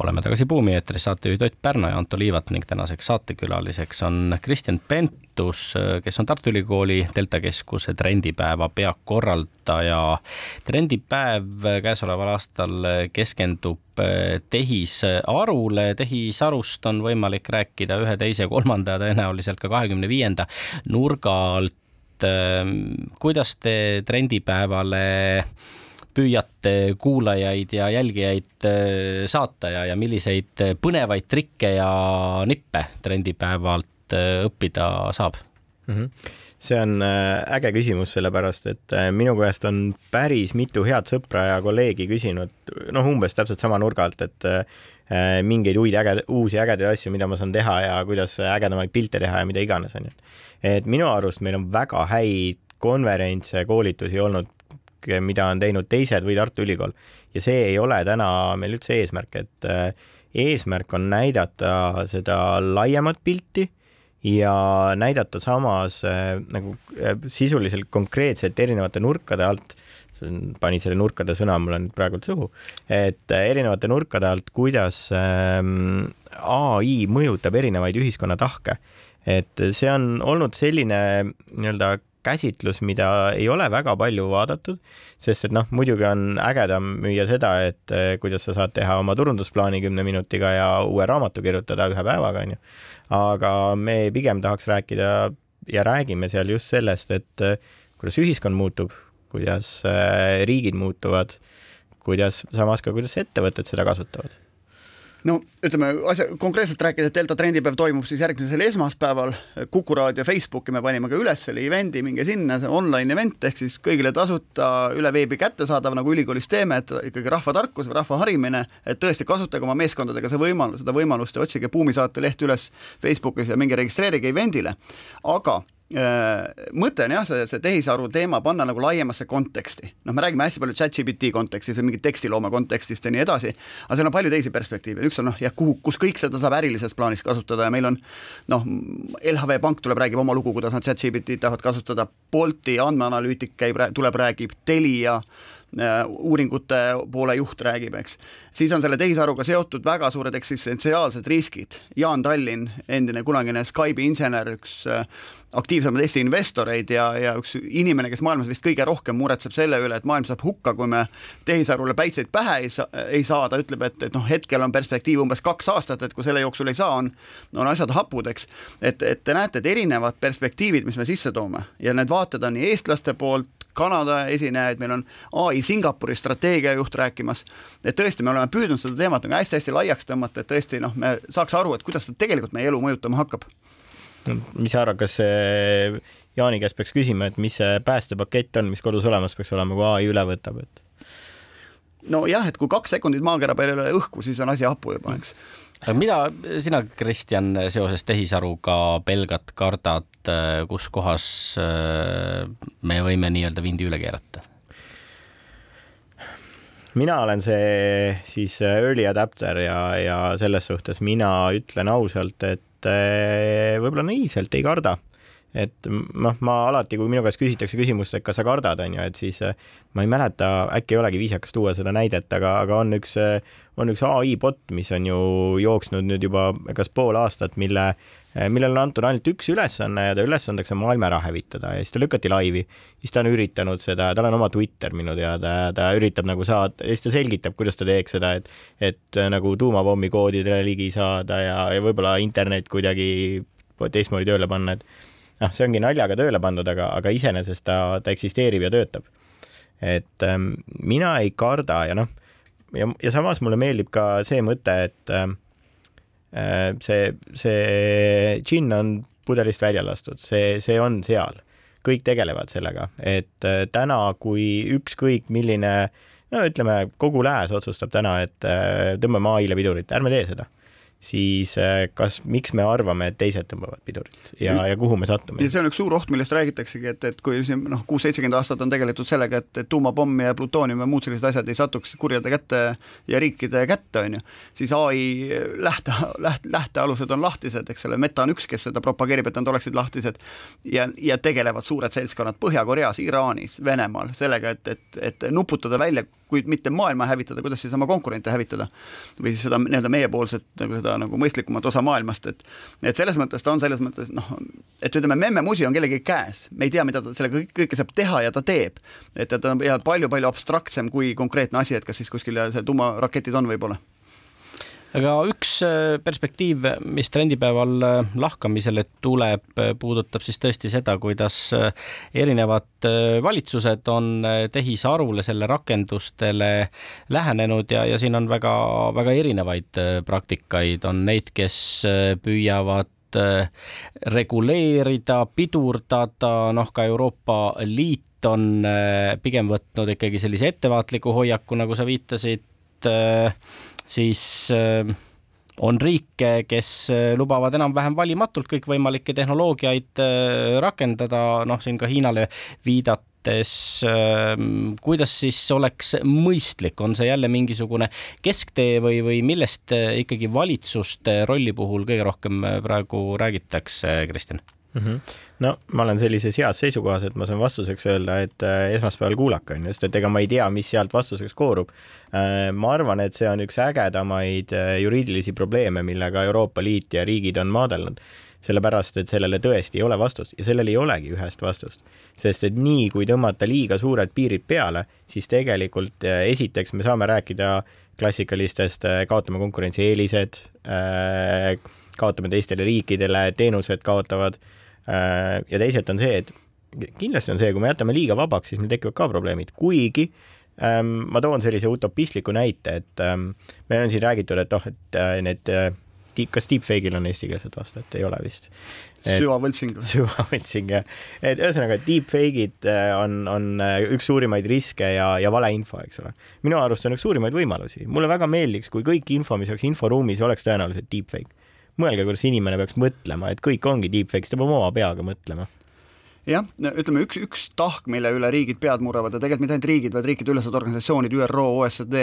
oleme tagasi Buumi eetris, saatejuhid Ott Pärna ja Anto Liivat ning tänaseks saatekülaliseks on Kristjan Pentus, kes on Tartu Ülikooli Delta Keskuse trendipäeva peakorraldaja. trendipäev käesoleval aastal keskendub tehisarule, tehisarust on võimalik rääkida ühe, teise, kolmanda ja tõenäoliselt ka kahekümne viienda nurga alt. kuidas te trendipäevale püüate kuulajaid ja jälgijaid äh, saata ja, ja milliseid äh, põnevaid trikke ja nippe trendipäevalt äh, õppida saab mm? -hmm. see on äge küsimus, sellepärast et minu käest on päris mitu head sõpra ja kolleegi küsinud, noh, umbes täpselt sama nurga alt, et mingeid uid äge, uusi ägedaid asju, mida ma saan teha ja kuidas ägedamaid pilte teha ja mida iganes, onju. et minu arust meil on väga häid konverentse, koolitusi olnud mida on teinud teised või Tartu Ülikool. ja see ei ole täna meil üldse eesmärk, et äh, eesmärk on näidata seda laiemat pilti ja näidata samas äh, nagu äh, sisuliselt konkreetselt erinevate nurkade alt, panin selle nurkade sõna mulle nüüd praegult suhu, et erinevate nurkade alt, kuidas ähm, ai mõjutab erinevaid ühiskonnatahke. et see on olnud selline nii-öelda käsitlus, mida ei ole väga palju vaadatud, sest et noh, muidugi on ägedam müüa seda, et eh, kuidas sa saad teha oma turundusplaani kümne minutiga ja uue raamatu kirjutada ühe päevaga, onju. aga me pigem tahaks rääkida ja räägime seal just sellest, et eh, kuidas ühiskond muutub, kuidas eh, riigid muutuvad, kuidas, samas ka, kuidas ettevõtted seda kasutavad no ütleme asja konkreetselt rääkides, et Delta trendipäev toimub siis järgmisel esmaspäeval. Kuku raadio Facebooki me panime ka üles selle event'i, minge sinna, see online event ehk siis kõigile tasuta üle veebi kättesaadav, nagu ülikoolis teeme, et ikkagi rahvatarkus rahva harimine, et tõesti kasutage oma meeskondadega see võimalus, seda võimalust ja otsige Buumi saate leht üles Facebookis ja minge registreerige event'ile. aga mõte on jah, see, see tehisaru teema panna nagu laiemasse konteksti. noh, me räägime hästi palju chat-GPT kontekstis ja mingi tekstiloome kontekstist ja nii edasi, aga seal on palju teisi perspektiive, üks on noh, jah, kuhu, kus kõik seda saab ärilises plaanis kasutada ja meil on noh, LHV Pank tuleb, räägib oma lugu, kuidas nad chat-GPT-d tahavad kasutada, Bolti andmeanalüütik käib, tuleb, räägib, Telia Äh, uuringute poole juht räägib, eks. siis on selle tehisaruga seotud väga suured eksistentsiaalsed riskid. Jaan Tallinn, endine kunagine Skype'i insener, üks äh, aktiivsemaid Eesti investoreid ja, ja üks inimene, kes maailmas vist kõige rohkem muretseb selle üle, et maailm saab hukka, kui me tehisarule päitseid pähe ei saa, ei saa, ta ütleb, et, et noh, hetkel on perspektiiv umbes kaks aastat, et kui selle jooksul ei saa, on, on asjad hapud, eks. et, et te näete, et erinevad perspektiivid, mis me sisse toome ja need vaated on nii eestlaste poolt Kanada esinejaid, meil on ai Singapuri strateegiajuht rääkimas, et tõesti, me oleme püüdnud seda teemat nagu hästi-hästi laiaks tõmmata, et tõesti noh, me saaks aru, et kuidas ta tegelikult meie elu mõjutama hakkab no,. mis sa arvad, kas Jaani käest peaks küsima, et mis see päästepakett on, mis kodus olemas peaks olema, kui ai üle võtab, et nojah, et kui kaks sekundit maakera peal ei ole õhku, siis on asi hapu juba, eks. aga mida sina, Kristjan, seoses tehisaruga pelgad, kardad, kus kohas äh, me võime nii-öelda vindi üle keerata? mina olen see siis early adapter ja, ja selles suhtes mina ütlen ausalt, et äh, võib-olla naiivselt ei karda et noh, ma alati, kui minu käest küsitakse küsimust, et kas sa kardad, on ju, et siis äh, ma ei mäleta, äkki ei olegi viisakas tuua seda näidet, aga, aga on üks, äh, on üks ai bot, mis on ju jooksnud nüüd juba kas pool aastat, mille, äh, millele on antud ainult üks ülesanne ja ta ülesandeks on maailma ära hävitada ja siis ta lükati laivi. siis ta on üritanud seda, tal on oma Twitter minu teada ta üritab nagu saada ja siis ta selgitab, kuidas ta teeks seda, et, et nagu tuumapommi koodidele ligi saada ja, ja võib-olla internet kuidagi teistmoodi tööle panna, et noh, see ongi naljaga tööle pandud, aga, aga iseenesest ta, ta eksisteerib ja töötab. et ähm, mina ei karda ja noh, ja, ja samas mulle meeldib ka see mõte, et ähm, äh, see, see džinn on pudelist välja lastud, see, see on seal, kõik tegelevad sellega, et äh, täna, kui ükskõik milline no ütleme, kogu lääs otsustab täna, et äh, tõmbame ai-le pidurit, ärme tee seda siis äh, kas, miks me arvame, et teised tõmbavad pidurit ja, ja kuhu me satume? ja see on üks suur oht, millest räägitaksegi, et, et kui siin noh, kuus-seitsekümmend aastat on tegeletud sellega, et, et tuumapomm ja plutoonium ja muud sellised asjad ei satuks kurjade kätte ja riikide kätte, on ju, siis ai lähte, läht-, lähtealused on lahtised, eks ole, Meta on üks, kes seda propageerib, et nad oleksid lahtised ja, ja tegelevad suured seltskonnad Põhja-Koreas, Iraanis, Venemaal sellega, et, et, et nuputada välja kui mitte maailma hävitada, kuidas siis oma konkurente hävitada. või siis seda nii-öelda meiepoolset nagu seda nagu mõistlikumat osa maailmast, et et selles mõttes ta on selles mõttes noh, et ütleme, memme-musi on kellegi käes, me ei tea, mida ta sellega kõike saab teha ja ta teeb. et ta on palju-palju abstraktsem kui konkreetne asi, et kas siis kuskil see tuumaraketid on võib-olla aga üks äh, perspektiiv, mis trendipäeval äh, lahkamisele tuleb, äh, puudutab siis tõesti seda, kuidas erinevad valitsused on tehisarule, selle rakendustele lähenenud ja, ja siin on väga-väga erinevaid praktikaid, on neid, kes püüavad reguleerida, pidurdada, noh, ka Euroopa Liit on pigem võtnud ikkagi sellise ettevaatliku hoiaku, nagu sa viitasid siis äh, on riike, kes äh, lubavad enam-vähem valimatult kõikvõimalikke tehnoloogiaid äh, rakendada, noh, siin ka Hiinale viidates, kuidas siis oleks mõistlik, on see jälle mingisugune kesktee või, või millest ikkagi valitsuste rolli puhul kõige rohkem praegu räägitakse, Kristjan? mm. -hmm. No ma olen sellises heas seisukohas, et ma saan vastuseks öelda, et äh, esmaspäeval kuulake, on ju, sest et ega ma ei tea, mis sealt vastuseks koorub äh,. ma arvan, et see on üks ägedamaid äh, juriidilisi probleeme, millega Euroopa Liit ja riigid on maadelnud sellepärast, et sellele tõesti ei ole vastust ja sellel ei olegi ühest vastust. sest et nii, kui tõmmata liiga suured piirid peale, siis tegelikult esiteks me saame rääkida klassikalistest kaotame konkurentsieelised kaotame teistele riikidele, teenused kaotavad ja teisalt on see, et kindlasti on see, kui me jätame liiga vabaks, siis meil tekivad ka probleemid, kuigi ähm, ma toon sellise utopistliku näite, et ähm, meil on siin räägitud, et oh, et äh, need äh, kas deepfake'il on eestikeelset vastajat, ei ole vist. süvavõltsing. süvavõltsing jah, et ühesõnaga deepfake'id äh, on, on äh, üks suurimaid riske ja, ja valeinfo, eks ole. minu arust on üks suurimaid võimalusi, mulle väga meeldiks, kui kõik info, mis oleks inforuumis, oleks tõenäoliselt deepfake mõelge, kuidas inimene peaks mõtlema, et kõik ongi deepfake, siis ta peab oma peaga mõtlema. Jah, ütleme üks, üks tahk, mille üle riigid pead murravad ja tegelikult mitte ainult riigid, vaid riikide ülesed organisatsioonid, ÜRO, OSCD,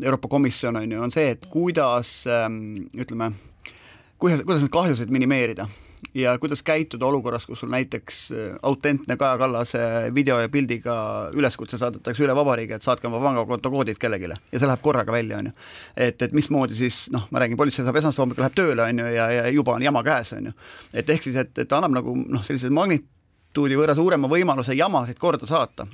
Euroopa Komisjon on ju, on see, et kuidas ähm, ütleme, kuidas, kuidas neid kahjusid minimeerida ja kuidas käituda olukorras, kus sul näiteks äh, autentne Kaja Kallase video ja pildiga üleskutse saadetakse üle vabariigi, et saatke oma pangakonto koodid kellelegi ja see läheb korraga välja, on ju. et, et mismoodi siis noh, ma räägin, politsei saab esmaspäeva hommikul läheb tööle, on ju, ja, ja juba on jama käes, on ju. et ehk siis, et, et ta annab nagu noh, sellised magnit-, amplituudi võrra suurema võimaluse jamasid korda saata.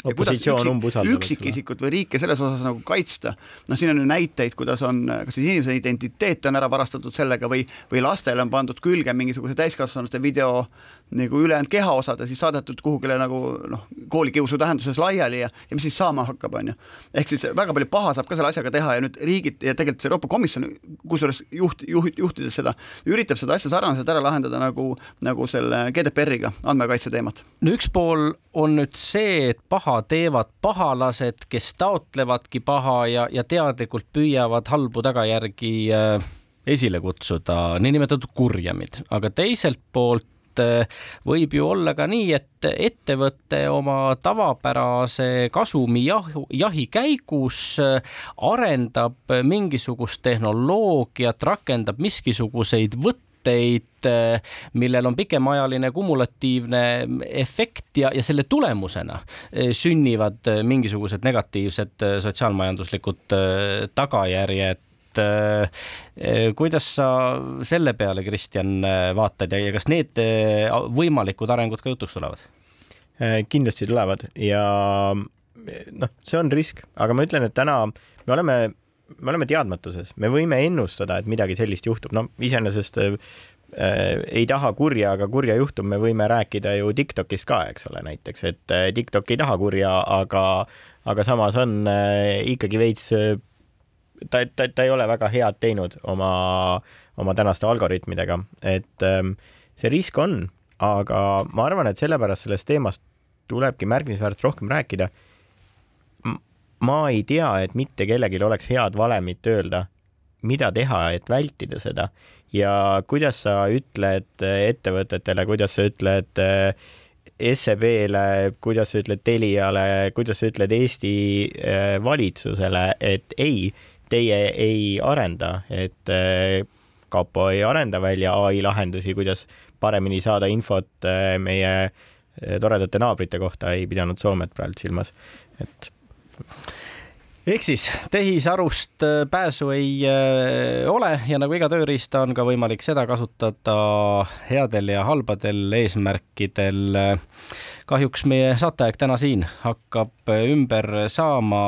üksikisikut või riike selles osas nagu kaitsta, noh, siin on ju näiteid, kuidas on, kas siis inimese identiteet on ära varastatud sellega või, või lastele on pandud külge mingisuguse täiskasvanute video nagu ülejäänud kehaosad ja siis saadetud kuhugile nagu noh, koolikiusu tähenduses laiali ja, ja mis siis saama hakkab, on ju. ehk siis väga palju paha saab ka selle asjaga teha ja nüüd riigid ja tegelikult see Euroopa Komisjon, kusjuures juht, juht, juhtides seda, üritab seda asja sarnaselt ära lahendada nagu, nagu selle GDPR-iga, andmekaitse teemat. no üks pool on nüüd see, et paha teevad pahalased, kes taotlevadki paha ja, ja teadlikult püüavad halbu tagajärgi äh, esile kutsuda, niinimetatud kurjamid, aga teiselt poolt äh, võib ju olla ka nii, et ettevõte oma tavapärase kasumi jahu, jahi käigus äh, arendab mingisugust tehnoloogiat, rakendab miskisuguseid võtteid, äh, millel on pikemaajaline kumulatiivne efekt ja, ja selle tulemusena sünnivad mingisugused negatiivsed sotsiaalmajanduslikud tagajärjed et eh, kuidas sa selle peale, Kristjan, vaatad ja, ja kas need eh, võimalikud arengud ka jutuks tulevad? Eh, kindlasti tulevad ja noh, see on risk, aga ma ütlen, et täna me oleme, me oleme teadmatuses, me võime ennustada, et midagi sellist juhtub, no iseenesest äh, ei taha kurja, aga kurja juhtub, me võime rääkida ju Tiktokist ka, eks ole, näiteks, et Tiktok ei taha kurja, aga, aga samas on äh, ikkagi veits ta, ta, ta ei ole väga head teinud oma, oma tänaste algoritmidega, et ähm, see risk on, aga ma arvan, et sellepärast sellest teemast tulebki märkimisväärselt rohkem rääkida. ma ei tea, et mitte kellelgi oleks head valemit öelda, mida teha, et vältida seda ja kuidas sa ütled ettevõtetele, kuidas sa ütled äh, SEB-le, kuidas sa ütled Teliale, kuidas sa ütled Eesti äh, valitsusele, et ei, teie ei arenda, et äh, kapo ei arenda välja ai lahendusi, kuidas paremini saada infot äh, meie äh, toredate naabrite kohta, ei pidanud Soomet praegu silmas, et ehk siis tehisarust pääsu ei ole ja nagu iga tööriista on ka võimalik seda kasutada headel ja halbadel eesmärkidel. kahjuks meie saateaeg täna siin hakkab ümber saama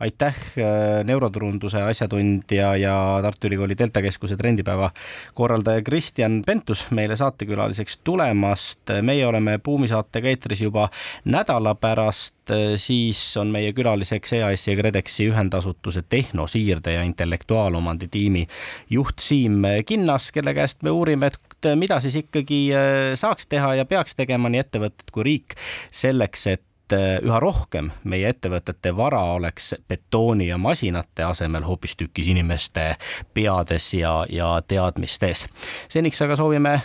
aitäh, äh, neuroturunduse asjatundja ja Tartu Ülikooli Delta Keskuse trendipäeva korraldaja Kristjan Pentus meile saatekülaliseks tulemast. meie oleme Buumi saatega eetris juba nädala pärast, siis on meie külaliseks EAS-i ja KredExi ühendasutuse tehnosiirde ja intellektuaalomandi tiimi juht Siim Kinnas, kelle käest me uurime, et mida siis ikkagi äh, saaks teha ja peaks tegema nii ettevõtted kui riik selleks, et et äh, üha rohkem meie ettevõtete vara oleks betooni ja masinate asemel hoopistükkis inimeste peades ja, ja teadmistes. seniks aga soovime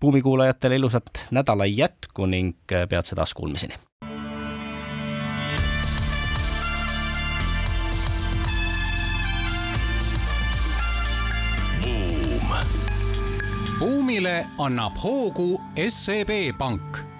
buumikuulajatele ilusat nädala jätku ning äh, peatse taas kuulmiseni. buumile annab hoogu SEB Pank